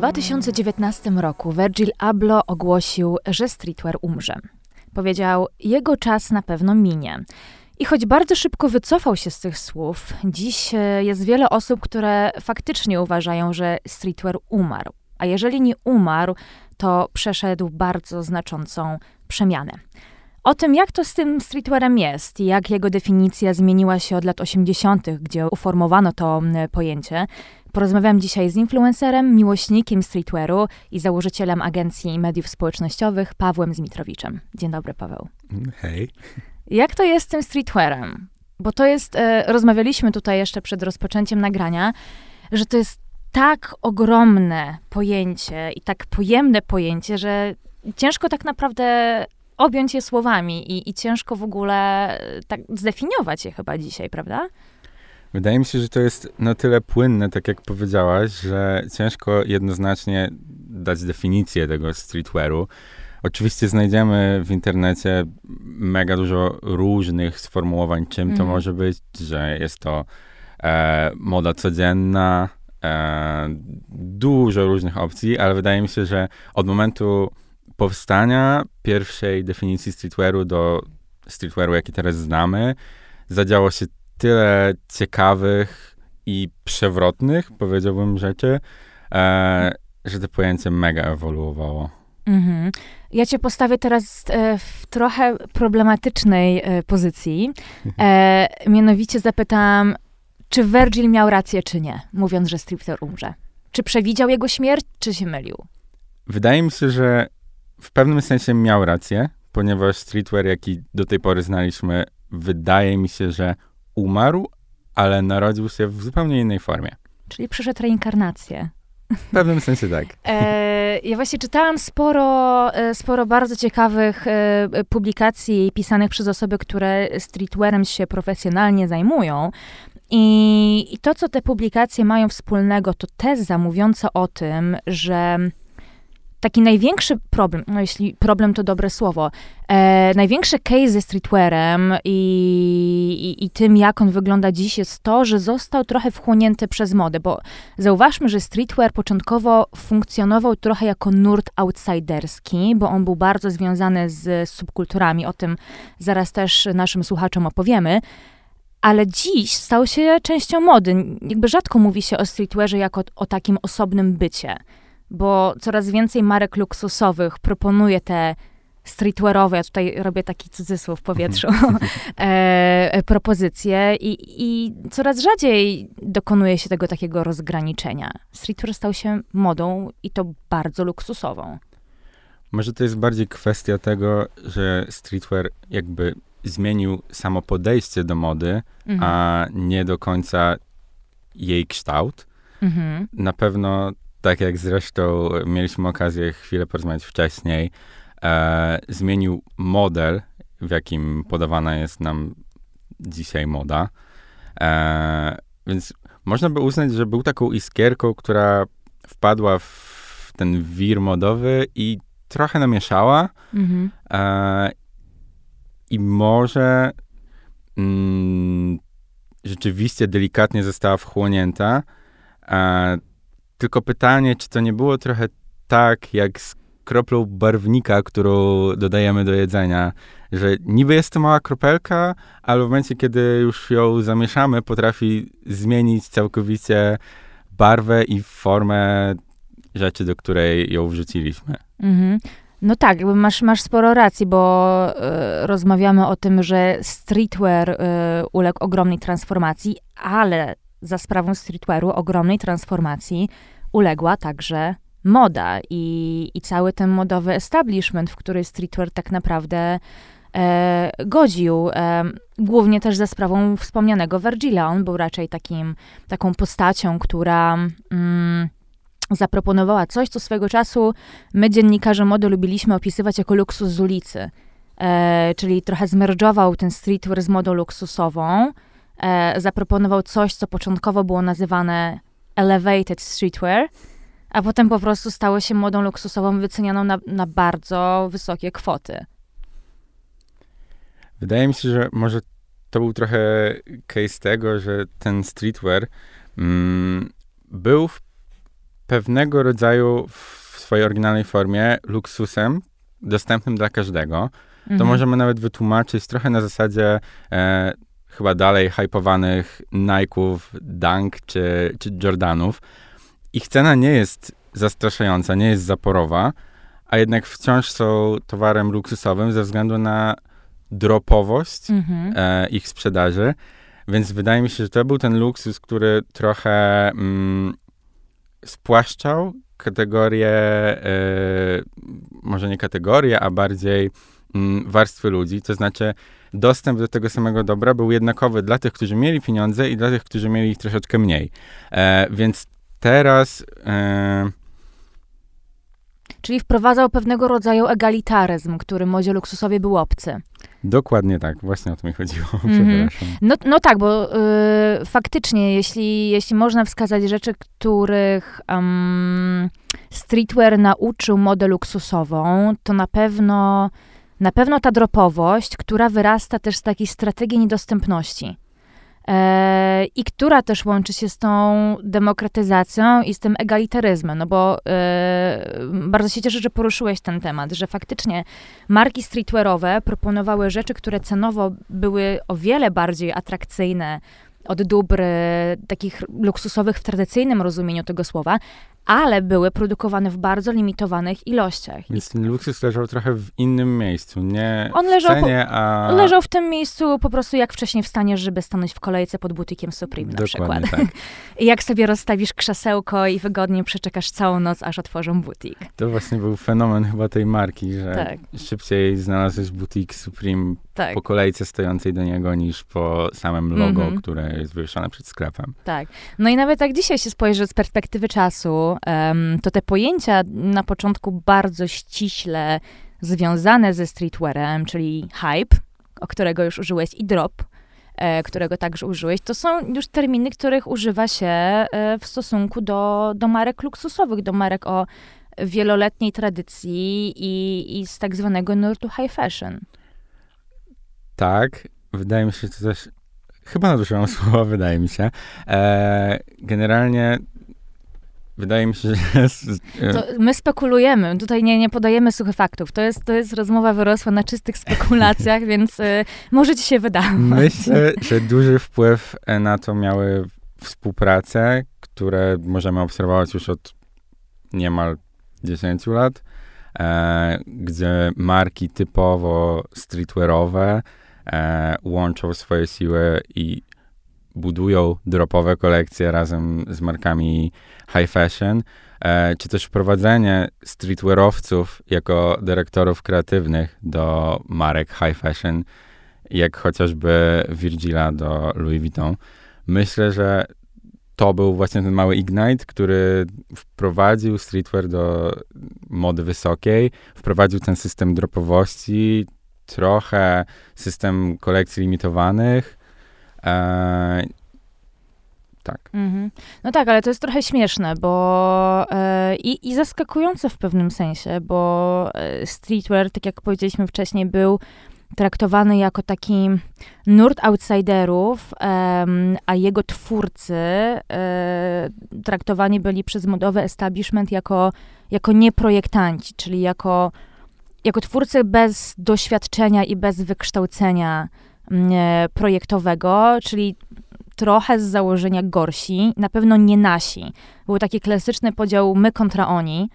2019 roku Virgil Abloh ogłosił, że streetwear umrze. Powiedział, jego czas na pewno minie. I choć bardzo szybko wycofał się z tych słów, dziś e, jest wiele osób, które faktycznie uważają, że streetwear umarł. A jeżeli nie umarł, to przeszedł bardzo znaczącą przemianę. O tym, jak to z tym streetwearem jest i jak jego definicja zmieniła się od lat 80., gdzie uformowano to pojęcie, porozmawiam dzisiaj z influencerem, miłośnikiem streetwearu i założycielem agencji mediów społecznościowych Pawłem Zmitrowiczem. Dzień dobry, Paweł. Hej. Jak to jest z tym streetwearem? Bo to jest, e, rozmawialiśmy tutaj jeszcze przed rozpoczęciem nagrania, że to jest tak ogromne pojęcie i tak pojemne pojęcie, że ciężko tak naprawdę objąć je słowami i, i ciężko w ogóle e, tak zdefiniować je chyba dzisiaj, prawda? Wydaje mi się, że to jest na tyle płynne, tak jak powiedziałaś, że ciężko jednoznacznie dać definicję tego streetwearu. Oczywiście znajdziemy w internecie mega dużo różnych sformułowań, czym mm. to mhm. może być, że jest to e, moda codzienna, e, dużo różnych opcji, ale wydaje mi się, że od momentu powstania pierwszej definicji streetwearu do streetwearu, jaki teraz znamy, zadziało się tyle ciekawych i przewrotnych, powiedziałbym, rzeczy, e, że to pojęcie mega ewoluowało. Mhm. Ja cię postawię teraz e, w trochę problematycznej e, pozycji. E, mianowicie zapytam, czy Virgil miał rację, czy nie, mówiąc, że stripter umrze? Czy przewidział jego śmierć, czy się mylił? Wydaje mi się, że w pewnym sensie miał rację, ponieważ streetwear, jaki do tej pory znaliśmy, wydaje mi się, że umarł, ale narodził się w zupełnie innej formie. Czyli przeszedł reinkarnację. W pewnym sensie tak. E, ja właśnie czytałam sporo, e, sporo bardzo ciekawych e, publikacji pisanych przez osoby, które streetwearem się profesjonalnie zajmują. I, I to, co te publikacje mają wspólnego, to teza mówiąca o tym, że taki największy problem, no jeśli problem to dobre słowo, e, największy case ze streetwearem i, i, i, tym, jak on wygląda dziś, jest to, że został trochę wchłonięty przez modę, bo zauważmy, że streetwear początkowo funkcjonował trochę jako nurt outsiderski, bo on był bardzo związany z subkulturami, o tym zaraz też naszym słuchaczom opowiemy, ale dziś stał się częścią mody. Jakby rzadko mówi się o streetwearze jako o takim osobnym bycie bo coraz więcej marek luksusowych proponuje te streetwearowe, ja tutaj robię taki cudzysłów w powietrzu, e, e, propozycje i, i coraz rzadziej dokonuje się tego takiego rozgraniczenia. Streetwear stał się modą i to bardzo luksusową. Może to jest bardziej kwestia tego, że streetwear jakby zmienił samo podejście do mody, mhm. a nie do końca jej kształt. Mhm. Na pewno tak jak zresztą mieliśmy okazję chwilę porozmawiać wcześniej, e, zmienił model, w jakim podawana jest nam dzisiaj moda. E, więc można by uznać, że był taką iskierką, która wpadła w ten wir modowy i trochę namieszała. Mhm. E, I może mm, rzeczywiście delikatnie została wchłonięta. E, tylko pytanie, czy to nie było trochę tak, jak z kroplą barwnika, którą dodajemy do jedzenia, że niby jest to mała kropelka, ale w momencie, kiedy już ją zamieszamy, potrafi zmienić całkowicie barwę i formę rzeczy, do której ją wrzuciliśmy. Mhm. No tak, masz, masz sporo racji, bo y, rozmawiamy o tym, że streetwear y, uległ ogromnej transformacji, ale za sprawą streetwearu ogromnej transformacji uległa także moda i, i cały ten modowy establishment, w który streetwear tak naprawdę e, godził. E, głównie też za sprawą wspomnianego Virgila. On był raczej takim, taką postacią, która mm, zaproponowała coś, co swego czasu my, dziennikarze mody, lubiliśmy opisywać jako luksus z ulicy. E, czyli trochę zmerdżował ten streetwear z modą luksusową, e, zaproponował coś, co początkowo było nazywane elevated streetwear, a potem po prostu stało się modą luksusową wycenianą na, na bardzo wysokie kwoty. Wydaje mi się, że może to był trochę case tego, że ten streetwear mm, był pewnego rodzaju w swojej oryginalnej formie luksusem dostępnym dla każdego. To mhm. możemy nawet wytłumaczyć trochę na zasadzie e, chyba dalej hypowanych Nike'ów, Dunk czy, czy Jordanów. Ich cena nie jest zastraszająca, nie jest zaporowa, a jednak wciąż są towarem luksusowym ze względu na dropowość mhm. e, ich sprzedaży. Więc wydaje mi się, że to był ten luksus, który trochę mm, spłaszczał kategorię, e, może nie kategorię, a bardziej warstwy ludzi. To znaczy, dostęp do tego samego dobra był jednakowy dla tych, którzy mieli pieniądze i dla tych, którzy mieli ich troszeczkę mniej. E, więc teraz. E, Czyli wprowadzał pewnego rodzaju egalitaryzm, który modzie luksusowi był obcy. Dokładnie tak, właśnie o to mi chodziło. Mm-hmm. No, no tak, bo y, faktycznie, jeśli, jeśli można wskazać rzeczy, których um, streetwear nauczył modę luksusową, to na pewno, na pewno ta dropowość, która wyrasta też z takiej strategii niedostępności. E, i która też łączy się z tą demokratyzacją i z tym egalitaryzmem, no bo e, bardzo się cieszę, że poruszyłeś ten temat, że faktycznie marki streetwearowe proponowały rzeczy, które cenowo były o wiele bardziej atrakcyjne od dóbr takich luksusowych w tradycyjnym rozumieniu tego słowa, ale były produkowane w bardzo limitowanych ilościach. Więc ten luksus leżał trochę w innym miejscu, nie On leżał w cenie, a... leżał w tym miejscu po prostu jak wcześniej wstaniesz, żeby stanąć w kolejce pod butikiem Supreme na Dokładnie przykład. Tak. I jak sobie rozstawisz krzesełko i wygodnie przeczekasz całą noc, aż otworzą butik. To właśnie był fenomen chyba tej marki, że tak. szybciej znalazłeś butik Supreme tak. po kolejce stojącej do niego niż po samym logo, mm -hmm. które jest wywieszone przed sklepem. Tak. No i nawet jak dzisiaj się spojrzy z perspektywy czasu, to te pojęcia na początku bardzo ściśle związane ze streetwearem, czyli hype, o którego już użyłeś, i drop, e, którego także użyłeś, to są już terminy, których używa się e, w stosunku do, do marek luksusowych, do marek o wieloletniej tradycji i, i z tak zwanego nurtu high fashion. Tak, wydaje mi się, że to też chyba nadużyłam słowa, wydaje mi się. E, generalnie Wydaje mi się, że. To my spekulujemy. Tutaj nie, nie podajemy suchych faktów. To jest, to jest rozmowa wyrosła na czystych spekulacjach, więc y, może ci się wydawać. Myślę, że duży wpływ e, na to miały współprace, które możemy obserwować już od niemal 10 lat, e, gdzie marki typowo streetwearowe e, łączą swoje siły i budują dropowe kolekcje razem z markami high fashion, e, czy też wprowadzenie streetwearowców jako dyrektorów kreatywnych do marek high fashion, jak chociażby Virgila do Louis Vuitton. Myślę, że to był właśnie ten mały ignite, który wprowadził streetwear do mody wysokiej, wprowadził ten system dropowości, trochę system kolekcji limitowanych. E, tak. Mm-hmm. No tak, ale to jest trochę śmieszne, bo e, i, i zaskakujące w pewnym sensie, bo e, streetwear, tak jak powiedzieliśmy wcześniej, był traktowany jako taki nurt outsiderów, a jego twórcy e, traktowani byli przez modowy establishment jako, jako nieprojektanci, czyli jako, jako twórcy bez doświadczenia i bez wykształcenia projektowego, czyli trochę z założenia gorsi, na pewno nie nasi. Był taki klasyczny podział my kontra oni.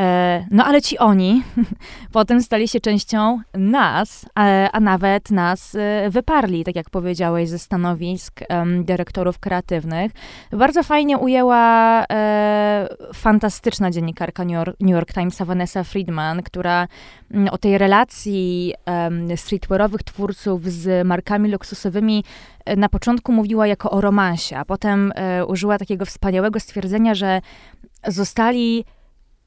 E, no ale ci oni potem stali się częścią nas, a nawet nas e, wyparli, tak jak powiedziałeś, ze stanowisk dyrektorów kreatywnych. Bardzo fajnie ujęła e, fantastyczna dziennikarka New York, New York Timesa Vanessa Friedman, która mm, o tej relacji streetwearowych twórców z markami luksusowymi na początku mówiła jako o romansie, a potem użyła takiego wspaniałego stwierdzenia, że zostali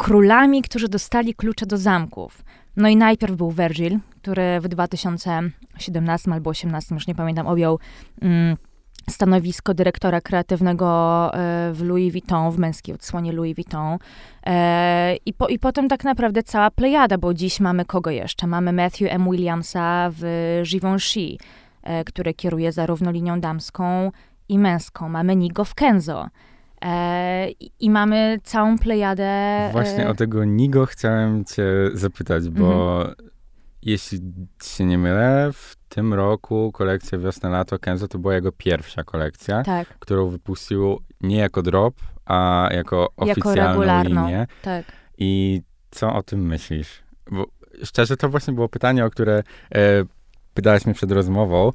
królami, którzy dostali klucze do zamków. No i najpierw był Virgil, który w 2017 albo 2018, już nie pamiętam, objął mm, stanowisko dyrektora kreatywnego e, w Louis Vuitton, w męskiej odsłonie Louis Vuitton. E, I, po, I potem tak naprawdę cała plejada, bo dziś mamy kogo jeszcze? Mamy Matthew M. Williamsa w Givenchy, e, który kieruje zarówno linią damską i męską. Mamy Nigo w Kenzo E, I mamy całą plejadę. Właśnie e, o tego Nigo chciałem cię zapytać, bo mhm. jeśli się nie mylę, w tym roku kolekcja Wiosna-Lato Kenzo to była jego pierwsza kolekcja, tak. którą wypuścił nie jako drop, a jako oficjalną jako linię. Tak. I co o tym myślisz? Bo szczerze, to właśnie było pytanie, o które e, pytałeś mnie przed rozmową.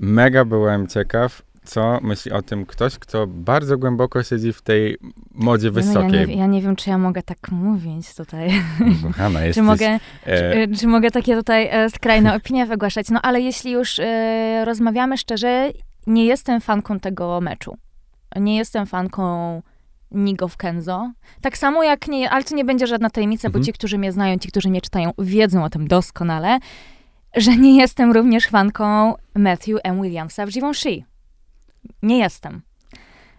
Mega byłem ciekaw, co myśli o tym ktoś, kto bardzo głęboko siedzi w tej modzie wysokiej. Ja nie, ja nie wiem, czy ja mogę tak mówić tutaj. Kochana, jesteś, czy, mogę, e... czy, czy, mogę takie tutaj e, skrajne opinie wygłaszać? No ale jeśli już e, rozmawiamy szczerze, nie jestem fanką tego meczu. Nie jestem fanką Nigo w Kenzo. Tak samo jak nie, ale to nie będzie żadna tajemnica, mhm. bo ci, którzy mnie znają, ci, którzy mnie czytają, wiedzą o tym doskonale, że nie jestem również fanką Matthew M. Williamsa w Givenchy. Nie jestem.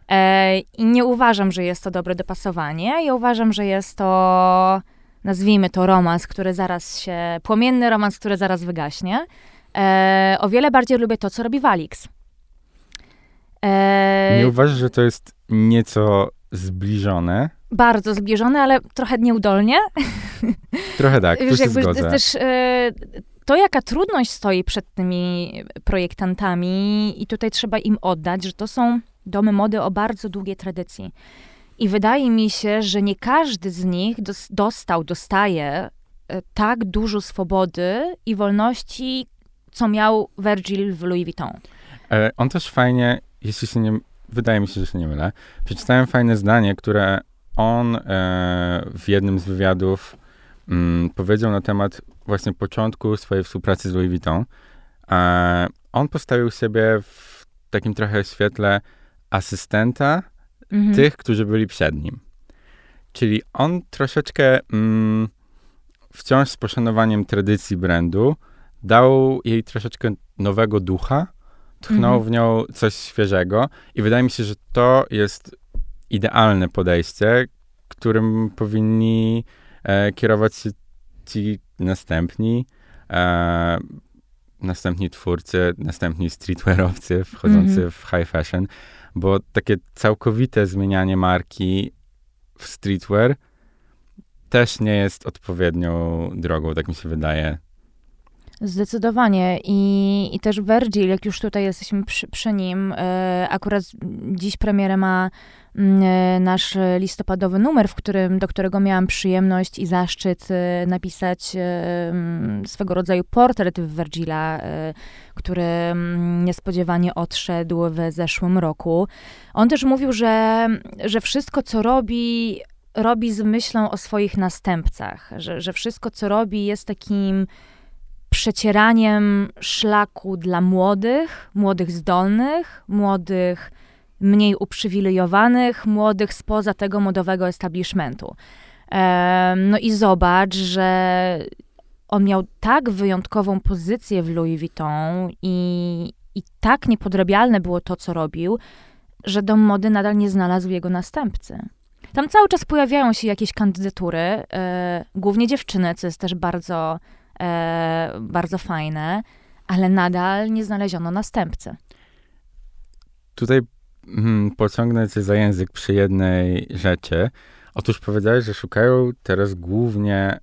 E, I nie uważam, że jest to dobre dopasowanie. Ja uważam, że jest to, nazwijmy to romans, który zaraz się, płomienny romans, który zaraz wygaśnie. E, o wiele bardziej lubię to, co robi Walix. E, nie uważasz, że to jest nieco zbliżone? Bardzo zbliżone, ale trochę nieudolnie. Trochę tak, Wiesz, jakby, zgodzę. Też, to, jaka trudność stoi przed tymi projektantami, i tutaj trzeba im oddać, że to są domy mody o bardzo długiej tradycji. I wydaje mi się, że nie każdy z nich dostał, dostaje e, tak dużo swobody i wolności, co miał Virgil w Louis Vuitton. E, on też fajnie, jeśli się nie, wydaje mi się, że się nie mylę, przeczytałem fajne zdanie, które on e, w jednym z wywiadów mm, powiedział na temat właśnie początku swojej współpracy z Louis Vuitton. E, on postawił siebie w takim trochę świetle asystenta mhm. tych, którzy byli przed nim. Czyli on troszeczkę mm, wciąż z poszanowaniem tradycji brandu dał jej troszeczkę nowego ducha, tchnął mhm. w nią coś świeżego i wydaje mi się, że to jest idealne podejście, którym powinni e, kierować się ci następni, e, następni twórcy, następni streetwearowcy wchodzący mm -hmm. w high fashion, bo takie całkowite zmienianie marki w streetwear też nie jest odpowiednią drogą, tak mi się wydaje. Zdecydowanie. I, I też Virgil, jak już tutaj jesteśmy przy, przy nim, e, akurat dziś premierę ma nasz listopadowy numer, w którym, do którego miałam przyjemność i zaszczyt e, napisać e, mm, swego rodzaju portret Virgila, e, który mm, niespodziewanie odszedł w zeszłym roku. On też mówił, że, że wszystko, co robi, robi z myślą o swoich następcach, że, że wszystko, co robi, jest takim przecieraniem szlaku dla młodych, młodych zdolnych, młodych mniej uprzywilejowanych, młodych spoza tego modowego establishmentu. No i zobacz, że on miał tak wyjątkową pozycję w Louis Vuitton i, i tak niepodrabialne było to, co robił, że dom mody nadal nie znalazł jego następcy. Tam cały czas pojawiają się jakieś kandydatury, e, głównie dziewczyny, co jest też bardzo e, bardzo fajne, ale nadal nie znaleziono następcy. Tutaj hmm, pociągnę cię za język przy jednej rzeczy. Otóż powiedziałeś, że szukają teraz głównie,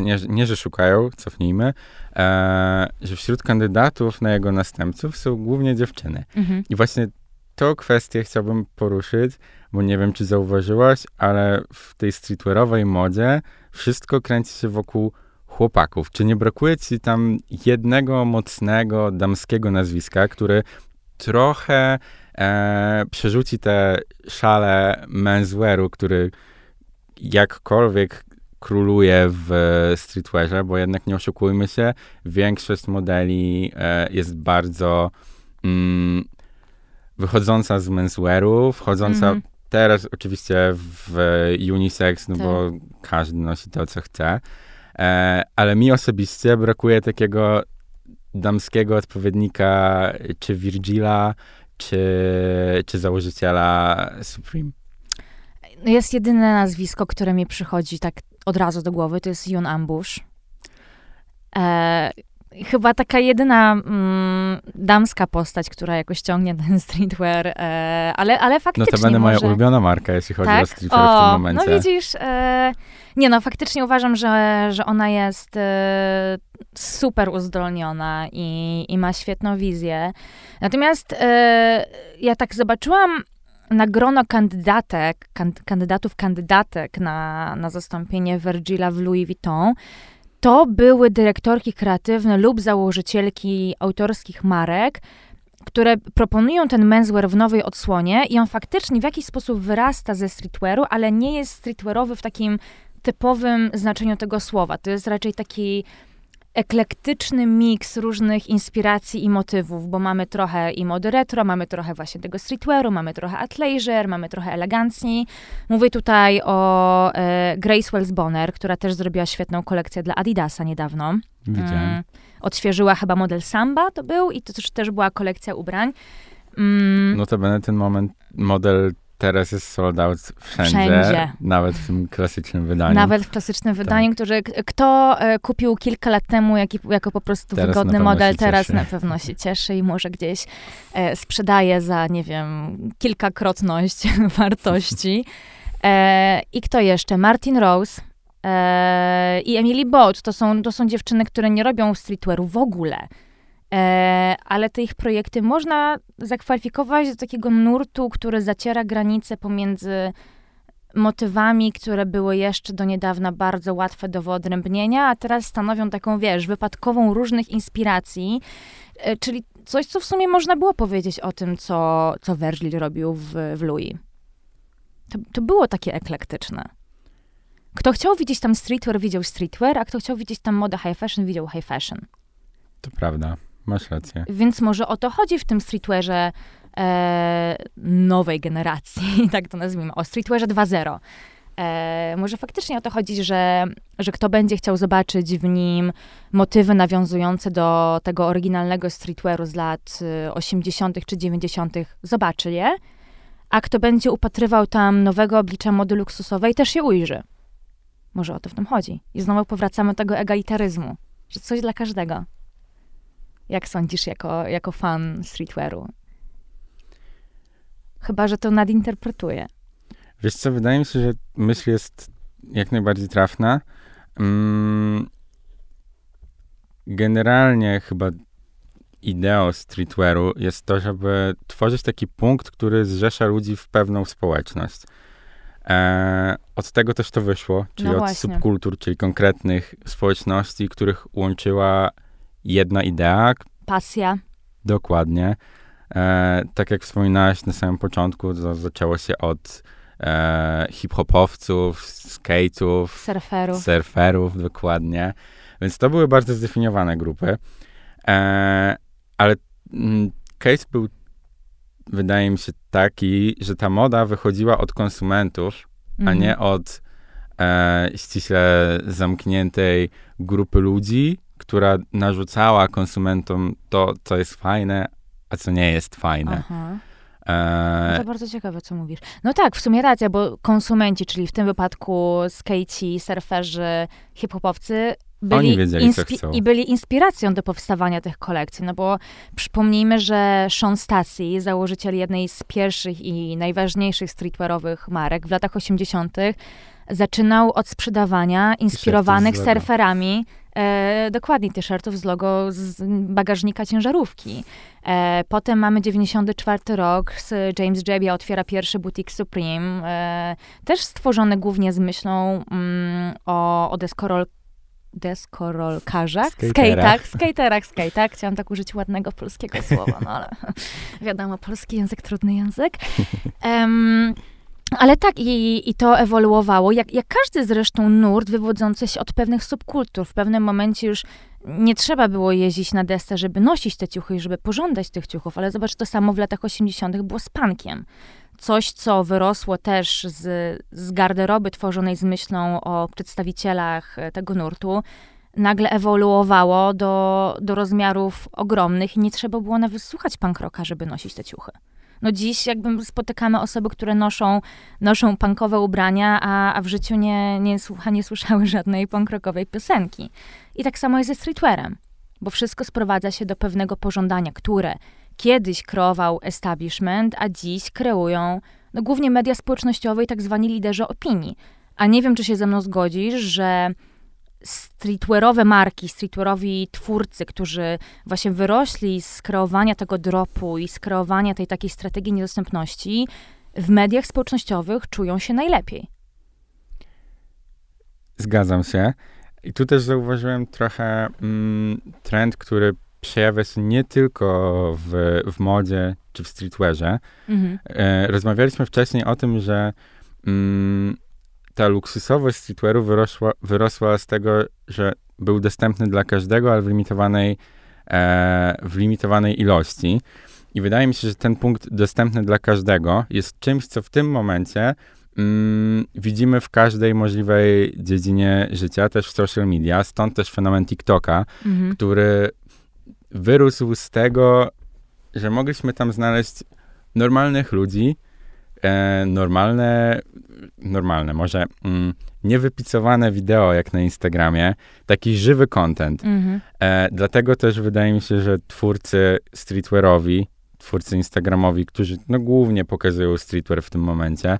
nie, nie że szukają, cofnijmy, e, że wśród kandydatów na jego następców są głównie dziewczyny. Mhm. I właśnie tą kwestię chciałbym poruszyć, bo nie wiem, czy zauważyłaś, ale w tej streetwearowej modzie wszystko kręci się wokół chłopaków. Czy nie brakuje ci tam jednego mocnego damskiego nazwiska, który trochę e, przerzuci te szale menswearu, który jakkolwiek króluje w streetwearze, bo jednak nie oszukujmy się, większość modeli e, jest bardzo mm, wychodząca z menswearu, wchodząca mm teraz oczywiście w unisex, no tak. bo każdy nosi to, co chce. E, ale mi osobiście brakuje takiego damskiego odpowiednika czy Virgila, czy, czy założyciela Supreme. Jest jedyne nazwisko, które mi przychodzi tak od razu do głowy, to jest Jon Ambush. E, chyba taka jedyna mm, damska postać, która jakoś ciągnie ten streetwear, e, ale, ale faktycznie No to będę może... moja ulubiona marka, jeśli chodzi tak? o streetwear w tym O, momencie. No widzisz, e, nie no, faktycznie uważam, że, że ona jest e, super uzdolniona i, i ma świetną wizję. Natomiast e, ja tak zobaczyłam na grono kandydatek, kan, kandydatów, kandydatek na, na zastąpienie Virgila w Louis Vuitton, to były dyrektorki kreatywne lub założycielki autorskich marek, które proponują ten menswear w nowej odsłonie i on faktycznie w jakiś sposób wyrasta ze streetwearu, ale nie jest streetwearowy w takim typowym znaczeniu tego słowa. To jest raczej taki eklektyczny miks różnych inspiracji i motywów, bo mamy trochę i mody retro, mamy trochę właśnie tego streetwearu, mamy trochę athleisure, mamy trochę elegancji. Mówię tutaj o e, Grace Wells Bonner, która też zrobiła świetną kolekcję dla Adidasa niedawno. Widziałem. Mm, odświeżyła chyba model Samba to był i to też, też była kolekcja ubrań. Mm, Notabene ten moment, model teraz jest sold out wszędzie, Wszędzie. nawet w tym klasycznym wydaniu. Nawet w klasycznym Tak. wydaniu, który kto e, kupił kilka lat temu jaki, jako po prostu Teraz wygodny model, teraz cieszy. na pewno się cieszy i może gdzieś e, sprzedaje za, nie wiem, kilkakrotność wartości. E, I kto jeszcze? Martin Rose e, i Emily Bott. To są, to są dziewczyny, które nie robią streetwearu w ogóle. E, ale te ich projekty można zakwalifikować do takiego nurtu, który zaciera granice pomiędzy motywami, które były jeszcze do niedawna bardzo łatwe do wyodrębnienia, a teraz stanowią taką, wiesz, wypadkową różnych inspiracji, e, czyli coś, co w sumie można było powiedzieć o tym, co, co Virgil robił w, w Louis. To, to było takie eklektyczne. Kto chciał widzieć tam streetwear, widział streetwear, a kto chciał widzieć tam modę high fashion, widział high fashion. To prawda, masz rację. Więc może o to chodzi w tym streetwearze e, nowej generacji, tak to nazwijmy, o streetwearze 2.0. E, może faktycznie o to chodzi, że, że kto będzie chciał zobaczyć w nim motywy nawiązujące do tego oryginalnego streetwearu z lat y, 80. czy 90., zobaczy je, a kto będzie upatrywał tam nowego oblicza mody luksusowej, też je ujrzy. Może o to w tym chodzi. I znowu powracamy do tego egalitaryzmu, że coś dla każdego. Jak sądzisz jako, jako fan streetwearu? Chyba, że to nadinterpretuję. Wiesz co, wydaje mi się, że myśl jest jak najbardziej trafna. Mm, generalnie chyba ideą streetwearu jest to, żeby tworzyć taki punkt, który zrzesza ludzi w pewną społeczność. E, od tego też to wyszło, czyli No od subkultur, czyli konkretnych społeczności, których łączyła jedna idea, Pasja. Dokładnie. E, tak jak wspominałaś na samym początku, to zaczęło się od e, hip-hopowców, skate'ów, Surferów. surferów, dokładnie. Więc to były bardzo zdefiniowane grupy. E, ale mm, case był, wydaje mi się, taki, że ta moda wychodziła od konsumentów, a Mhm. nie od e, ściśle zamkniętej grupy ludzi, która narzucała konsumentom to, co jest fajne, a co nie jest fajne. Aha. E, No to bardzo ciekawe, co mówisz. No tak, w sumie racja, bo konsumenci, czyli w tym wypadku skateci, surferzy, hip-hopowcy, byli wiedzieli, i byli inspiracją do powstawania tych kolekcji, no bo przypomnijmy, że Sean Stassi, założyciel jednej z pierwszych i najważniejszych streetwearowych marek w latach 80., zaczynał od sprzedawania inspirowanych surferami E, dokładnie, t-shirtów z logo z bagażnika ciężarówki. E, potem mamy 94 rok, z James Jebbia otwiera pierwszy butik Supreme, e, też stworzony głównie z myślą mm, o, o deskorol, deskorolkarzach, Skaterach. skaterach, skate'ach. Chciałam tak użyć ładnego polskiego słowa, no ale wiadomo, polski język, trudny język. Em, ale tak, i, i to ewoluowało, jak, jak każdy zresztą nurt wywodzący się od pewnych subkultur. W pewnym momencie już nie trzeba było jeździć na desce, żeby nosić te ciuchy i żeby pożądać tych ciuchów, ale zobacz, to samo w latach 80. było z punkiem. Coś, co wyrosło też z, z garderoby tworzonej z myślą o przedstawicielach e, tego nurtu, nagle ewoluowało do, do rozmiarów ogromnych i nie trzeba było nawet słuchać punk rocka, żeby nosić te ciuchy. No dziś jakby spotykamy osoby, które noszą, noszą punkowe ubrania, a, a w życiu nie, nie, słucha, nie słyszały żadnej punk rockowej piosenki. I tak samo jest ze streetwearem. bo wszystko sprowadza się do pewnego pożądania, które kiedyś kreował establishment, a dziś kreują no, głównie media społecznościowe i tak zwani liderzy opinii. A nie wiem, czy się ze mną zgodzisz, że streetwearowe marki, streetwearowi twórcy, którzy właśnie wyrośli z kreowania tego dropu i z kreowania tej takiej strategii niedostępności, w mediach społecznościowych czują się najlepiej. Zgadzam się. I tu też zauważyłem trochę mm, trend, który przejawia się nie tylko w, w modzie czy w streetwearze. Mhm. E, rozmawialiśmy wcześniej o tym, że mm, ta luksusowość streetwearu wyrosła, wyrosła z tego, że był dostępny dla każdego, ale w limitowanej, e, w limitowanej ilości. I wydaje mi się, że ten punkt dostępny dla każdego jest czymś, co w tym momencie mm, widzimy w każdej możliwej dziedzinie życia, też w social media. Stąd też fenomen TikToka, mhm. który wyrósł z tego, że mogliśmy tam znaleźć normalnych ludzi, e, normalne, normalne, może mm, niewypicowane wideo jak na Instagramie, taki żywy content. Mhm. E, dlatego też wydaje mi się, że twórcy streetwearowi, twórcy instagramowi, którzy no, głównie pokazują streetwear w tym momencie,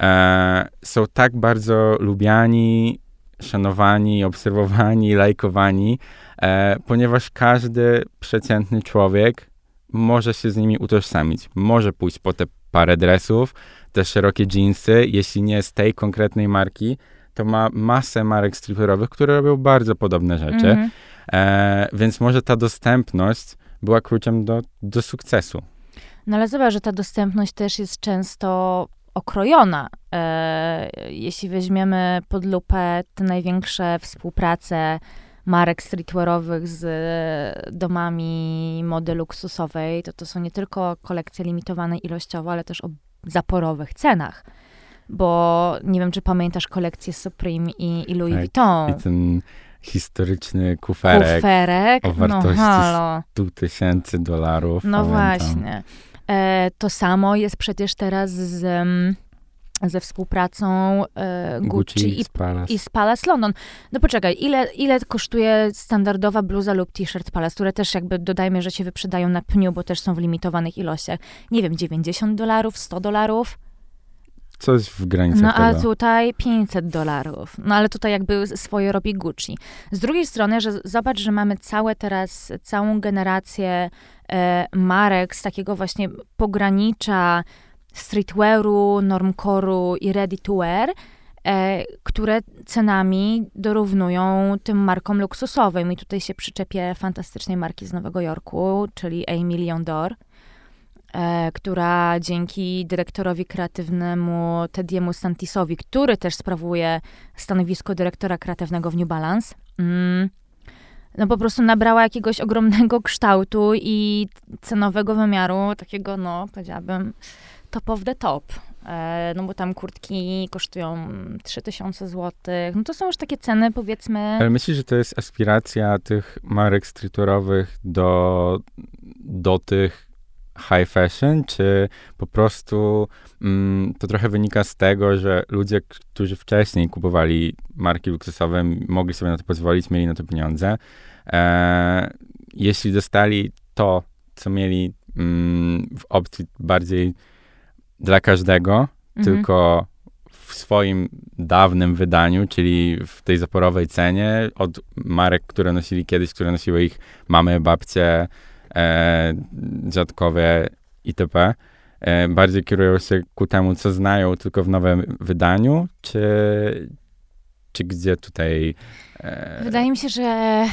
e, są tak bardzo lubiani, szanowani, obserwowani, lajkowani, e, ponieważ każdy przeciętny człowiek może się z nimi utożsamić. Może pójść po te parę dresów, te szerokie jeansy, jeśli nie z tej konkretnej marki, to ma masę marek streetwearowych, które robią bardzo podobne rzeczy. Mm -hmm. e, więc może ta dostępność była kluczem do, do sukcesu. No ale zobacz, że ta dostępność też jest często okrojona. E, jeśli weźmiemy pod lupę te największe współprace marek streetwearowych z domami mody luksusowej, to to są nie tylko kolekcje limitowane ilościowo, ale też o zaporowych cenach. Bo nie wiem, czy pamiętasz kolekcję Supreme i, i Louis tak, Vuitton. I ten historyczny kuferek, kuferek o wartości no, 100 tysięcy dolarów. No pamiętam. właśnie. E, to samo jest przecież teraz z, ze współpracą e, Gucci, Gucci i, z Palace. i z Palace London. No poczekaj, ile, ile kosztuje standardowa bluza lub t-shirt Palace, które też jakby dodajmy, że się wyprzedają na pniu, bo też są w limitowanych ilościach. Nie wiem, 90 dolarów, 100 dolarów? Coś w granicach No a tutaj 500 dolarów. No ale tutaj jakby swoje robi Gucci. Z drugiej strony, że zobacz, że mamy całe teraz, całą generację e, marek z takiego właśnie pogranicza streetwearu, normcore'u i ready to wear, e, które cenami dorównują tym markom luksusowym. I tutaj się przyczepię fantastycznej marki z Nowego Jorku, czyli A Million Door e, która dzięki dyrektorowi kreatywnemu Tediemu Stantisowi, który też sprawuje stanowisko dyrektora kreatywnego w New Balance, mm, no po prostu nabrała jakiegoś ogromnego kształtu i cenowego wymiaru, takiego, no powiedziałabym, top of the top. E, no bo tam kurtki kosztują 3000 zł. No to są już takie ceny, powiedzmy. Ale myślisz, że to jest aspiracja tych marek streetwearowych do, do tych high fashion, czy po prostu mm, to trochę wynika z tego, że ludzie, którzy wcześniej kupowali marki luksusowe, mogli sobie na to pozwolić, mieli na to pieniądze. E, jeśli dostali to, co mieli mm, w opcji bardziej dla każdego, mhm. tylko w swoim dawnym wydaniu, czyli w tej zaporowej cenie, od marek, które nosili kiedyś, które nosiły ich mamy, babcie, e, dziadkowie itp. E, bardziej kierują się ku temu, co znają tylko w nowym wydaniu, czy, czy gdzie tutaj. E... Wydaje mi się, że,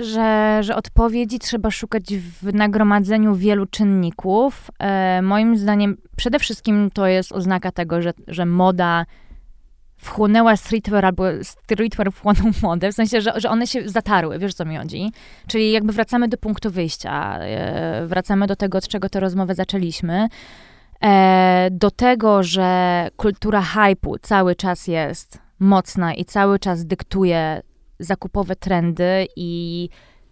że, że odpowiedzi trzeba szukać w nagromadzeniu wielu czynników. E, moim zdaniem przede wszystkim to jest oznaka tego, że, że moda wchłonęła streetwear albo streetwear wchłonął modę, w sensie, że, że one się zatarły, wiesz co mi chodzi? Czyli jakby wracamy do punktu wyjścia, e, wracamy do tego, od czego tę rozmowę zaczęliśmy, e, do tego, że kultura hypu cały czas jest mocna i cały czas dyktuje zakupowe trendy i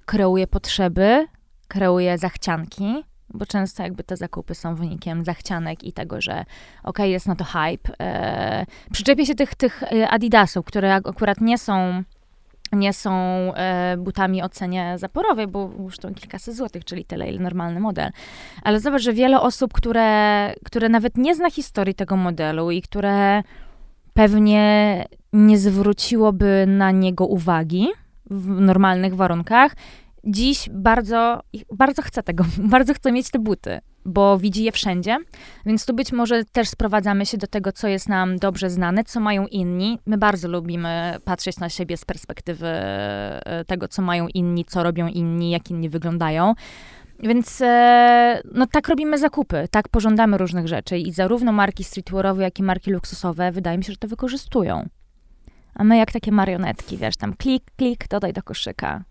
kreuje potrzeby, kreuje zachcianki, bo często jakby te zakupy są wynikiem zachcianek i tego, że okej, okay, jest na to hype. E, przyczepię się tych, tych e, adidasów, które akurat nie są nie są e, butami o cenie zaporowej, bo kosztują kilkaset złotych, czyli tyle, ile normalny model. Ale zobacz, że wiele osób, które, które nawet nie zna historii tego modelu i które pewnie nie zwróciłoby na niego uwagi w normalnych warunkach, dziś bardzo, bardzo chce tego, bardzo chce mieć te buty, bo widzi je wszędzie. Więc tu być może też sprowadzamy się do tego, co jest nam dobrze znane, co mają inni. My bardzo lubimy patrzeć na siebie z perspektywy e, tego, co mają inni, co robią inni, jak inni wyglądają. Więc e, no tak robimy zakupy, tak pożądamy różnych rzeczy i zarówno marki streetwearowe, jak i marki luksusowe wydaje mi się, że to wykorzystują. A my jak takie marionetki, wiesz, tam klik, klik, dodaj do koszyka,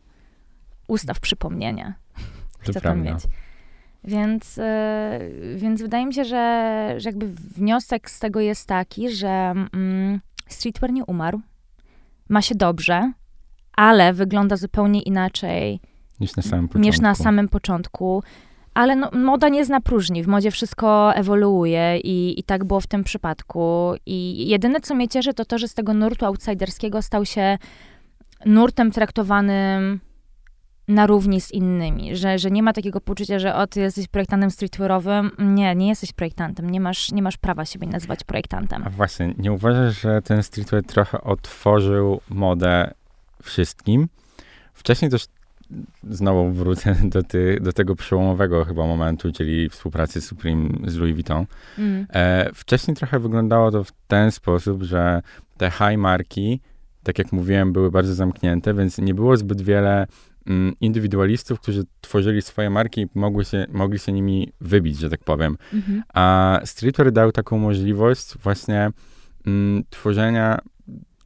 ustaw przypomnienia. Chcę to mieć. Więc, yy, więc wydaje mi się, że, że jakby wniosek z tego jest taki, że mm, streetwear nie umarł, ma się dobrze, ale wygląda zupełnie inaczej niż na samym początku. Niż na samym początku. Ale no, moda nie zna próżni, w modzie wszystko ewoluuje i, i tak było w tym przypadku. I jedyne, co mnie cieszy, to to, że z tego nurtu outsiderskiego stał się nurtem traktowanym na równi z innymi, że, że nie ma takiego poczucia, że o, ty jesteś projektantem streetwearowym. Nie, nie jesteś projektantem, nie masz, nie masz prawa siebie nazywać projektantem. A właśnie, nie uważasz, że ten streetwear trochę otworzył modę wszystkim? Wcześniej też znowu wrócę do, ty, do tego przełomowego chyba momentu, czyli współpracy Supreme z Louis Vuitton. Mm. E, wcześniej trochę wyglądało to w ten sposób, że te high marki, tak jak mówiłem, były bardzo zamknięte, więc nie było zbyt wiele mm, indywidualistów, którzy tworzyli swoje marki i mogły się, mogli się nimi wybić, że tak powiem. Mm -hmm. A streetwear dał taką możliwość właśnie mm, tworzenia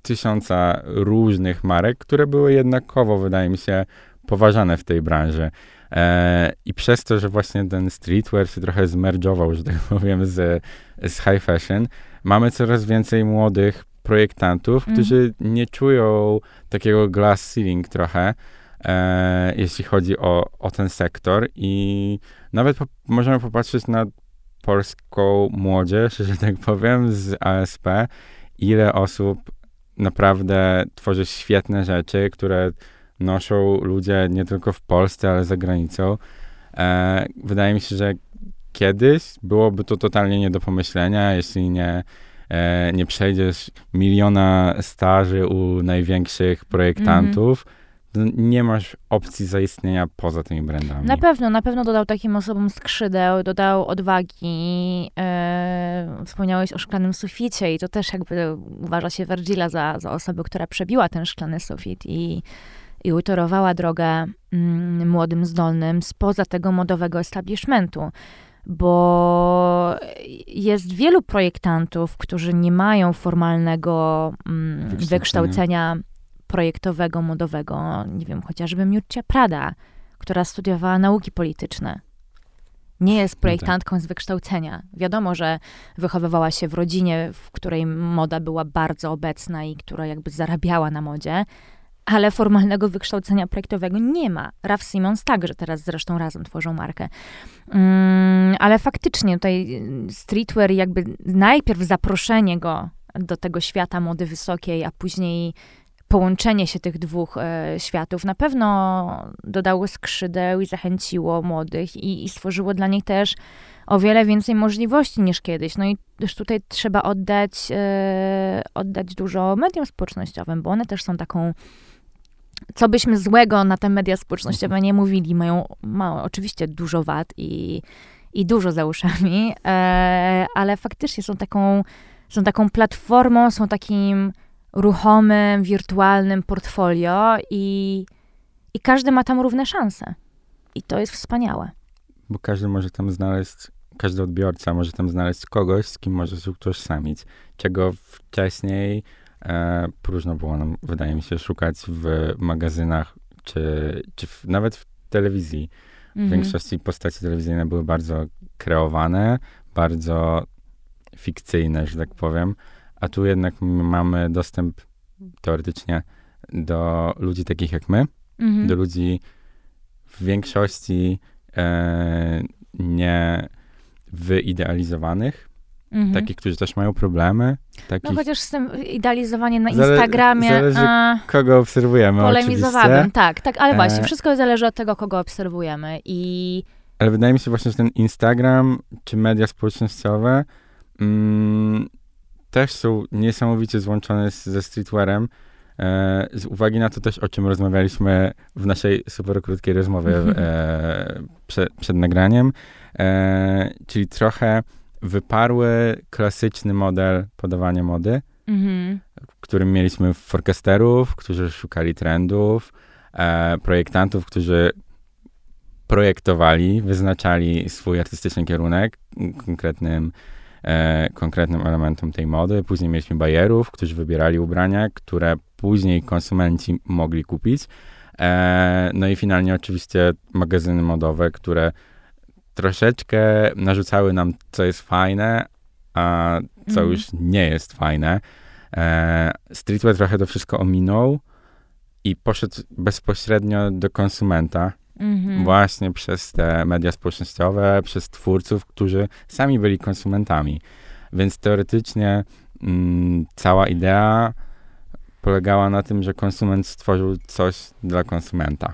tysiąca różnych marek, które były jednakowo, wydaje mi się, poważane w tej branży. E, I przez to, że właśnie ten streetwear się trochę zmerdżował, że tak powiem, z, z high fashion, mamy coraz więcej młodych projektantów, mm. którzy nie czują takiego glass ceiling trochę, e, jeśli chodzi o, o ten sektor i nawet po, możemy popatrzeć na polską młodzież, że tak powiem, z ASP, ile osób naprawdę tworzy świetne rzeczy, które noszą ludzie nie tylko w Polsce, ale za granicą. E, wydaje mi się, że kiedyś byłoby to totalnie nie do pomyślenia, jeśli nie, e, nie przejdziesz miliona staży u największych projektantów. Mm -hmm nie masz opcji zaistnienia poza tymi brandami. Na pewno, na pewno dodał takim osobom skrzydeł, dodał odwagi. E, wspomniałeś o szklanym suficie i to też jakby uważa się Virgila za, za osobę, która przebiła ten szklany sufit i i utorowała drogę mm, młodym, zdolnym spoza tego modowego establishmentu. Bo jest wielu projektantów, którzy nie mają formalnego mm, wykształcenia projektowego, modowego. Nie wiem, chociażby Miurcia Prada, która studiowała nauki polityczne. Nie jest no tak. projektantką z wykształcenia. Wiadomo, że wychowywała się w rodzinie, w której moda była bardzo obecna i która jakby zarabiała na modzie, ale formalnego wykształcenia projektowego nie ma. Raf Simons także teraz zresztą razem tworzą markę. Um, ale faktycznie tutaj streetwear jakby najpierw zaproszenie go do tego świata mody wysokiej, a później połączenie się tych dwóch e, światów na pewno dodało skrzydeł i zachęciło młodych i, i, stworzyło dla nich też o wiele więcej możliwości niż kiedyś. No i też tutaj trzeba oddać, e, oddać dużo mediom społecznościowym, bo one też są taką co byśmy złego na te media społecznościowe nie mówili, mają, mają oczywiście dużo wad i, i dużo za uszami, e, ale faktycznie są taką, są taką platformą, są takim ruchomym, wirtualnym portfolio i, i każdy ma tam równe szanse. I to jest wspaniałe. Bo każdy może tam znaleźć, każdy odbiorca może tam znaleźć kogoś, z kim może się utożsamić, czego wcześniej e, próżno było nam, wydaje mi się, szukać w magazynach, czy, czy w, nawet w telewizji. W mhm. większości postaci telewizyjne były bardzo kreowane, bardzo fikcyjne, że tak powiem, a tu jednak mamy dostęp teoretycznie do ludzi takich jak my, mhm. do ludzi w większości e, nie wyidealizowanych, mhm. takich, którzy też mają problemy. Takich... No chociaż z tym idealizowaniem na Instagramie... Zależy, a, kogo obserwujemy Polemizowałabym, tak, tak, ale właśnie, e... wszystko zależy od tego, kogo obserwujemy i... Ale wydaje mi się właśnie, że ten Instagram, czy media społecznościowe mm, też są niesamowicie złączone z, ze streetwearem, e, z uwagi na to też, o czym rozmawialiśmy w naszej super krótkiej rozmowie e, prze, przed nagraniem, e, czyli trochę wyparły klasyczny model podawania mody, mhm. w którym mieliśmy forecasterów, którzy szukali trendów, e, projektantów, którzy projektowali, wyznaczali swój artystyczny kierunek konkretnym, e, konkretnym elementom tej mody. Później mieliśmy bajerów, którzy wybierali ubrania, które później konsumenci mogli kupić. E, no i finalnie oczywiście magazyny modowe, które troszeczkę narzucały nam, co jest fajne, a co mm. już nie jest fajne. E, streetwear trochę to wszystko ominął i poszedł bezpośrednio do konsumenta. Mm-hmm. Właśnie przez te media społecznościowe, przez twórców, którzy sami byli konsumentami. Więc teoretycznie mm, cała idea polegała na tym, że konsument stworzył coś dla konsumenta.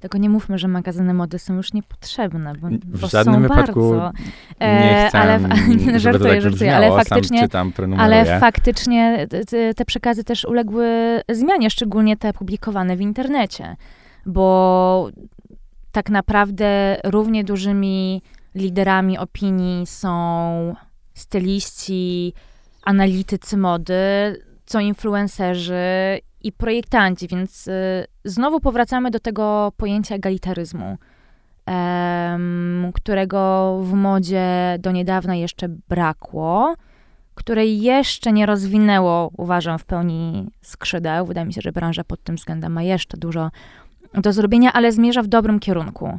Tylko nie mówmy, że magazyny mody są już niepotrzebne, bo, w bo żadnym wypadku bardzo. nie chcę, ale, nie, żartuję, tak żartuję, ale faktycznie, czytam, ale faktycznie te, te przekazy też uległy zmianie, szczególnie te publikowane w internecie, bo tak naprawdę równie dużymi liderami opinii są styliści, analitycy mody, co influencerzy i projektanci, więc y, znowu powracamy do tego pojęcia egalitaryzmu, którego w modzie do niedawna jeszcze brakło, które jeszcze nie rozwinęło, uważam, w pełni skrzydeł. Wydaje mi się, że branża pod tym względem ma jeszcze dużo do zrobienia, ale zmierza w dobrym kierunku.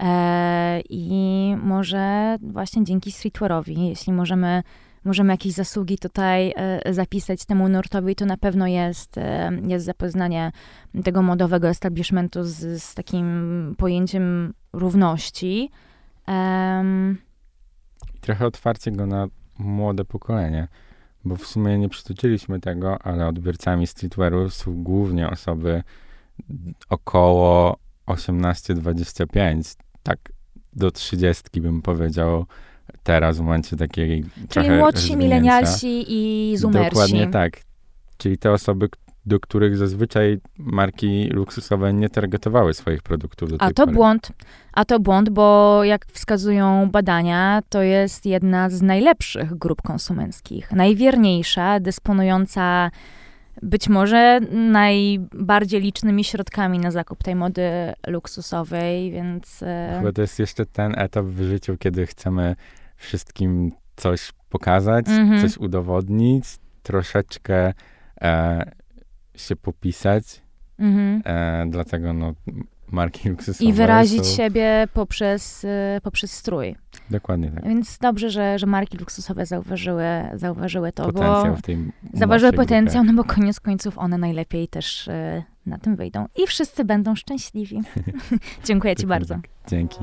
E, I może właśnie dzięki streetwearowi, jeśli możemy możemy jakieś zasługi tutaj e, zapisać temu nurtowi, to na pewno jest, e, jest zapoznanie tego modowego establishmentu z, z takim pojęciem równości. Um. Trochę otwarcie go na młode pokolenie, bo w sumie nie przytoczyliśmy tego, ale odbiorcami streetwearu są głównie osoby około 18-25, tak do 30 bym powiedział, teraz w momencie takiej Czyli młodsi milenialsi i zoomersi. Dokładnie tak. Czyli te osoby, do których zazwyczaj marki luksusowe nie targetowały swoich produktów. A to pory. błąd. A to błąd, bo jak wskazują badania, to jest jedna z najlepszych grup konsumenckich. Najwierniejsza, dysponująca być może najbardziej licznymi środkami na zakup tej mody luksusowej, więc... E, Chyba to jest jeszcze ten etap w życiu, kiedy chcemy wszystkim coś pokazać, mm -hmm. coś udowodnić, troszeczkę e, się popisać. Mm -hmm. e, dlatego no, marki luksusowe I wyrazić są... siebie poprzez, e, poprzez strój. Dokładnie tak. Więc dobrze, że, że marki luksusowe zauważyły, zauważyły to, potencjał bo w tej zauważyły potencjał, no bo koniec końców one najlepiej też e, na tym wyjdą. I wszyscy będą szczęśliwi. Dziękuję ci bardzo. Dzięki.